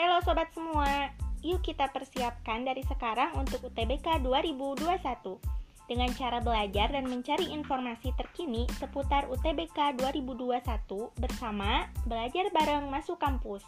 Halo sobat semua, yuk kita persiapkan dari sekarang untuk UTBK 2021 dengan cara belajar dan mencari informasi terkini seputar UTBK 2021 bersama Belajar Bareng Masuk Kampus.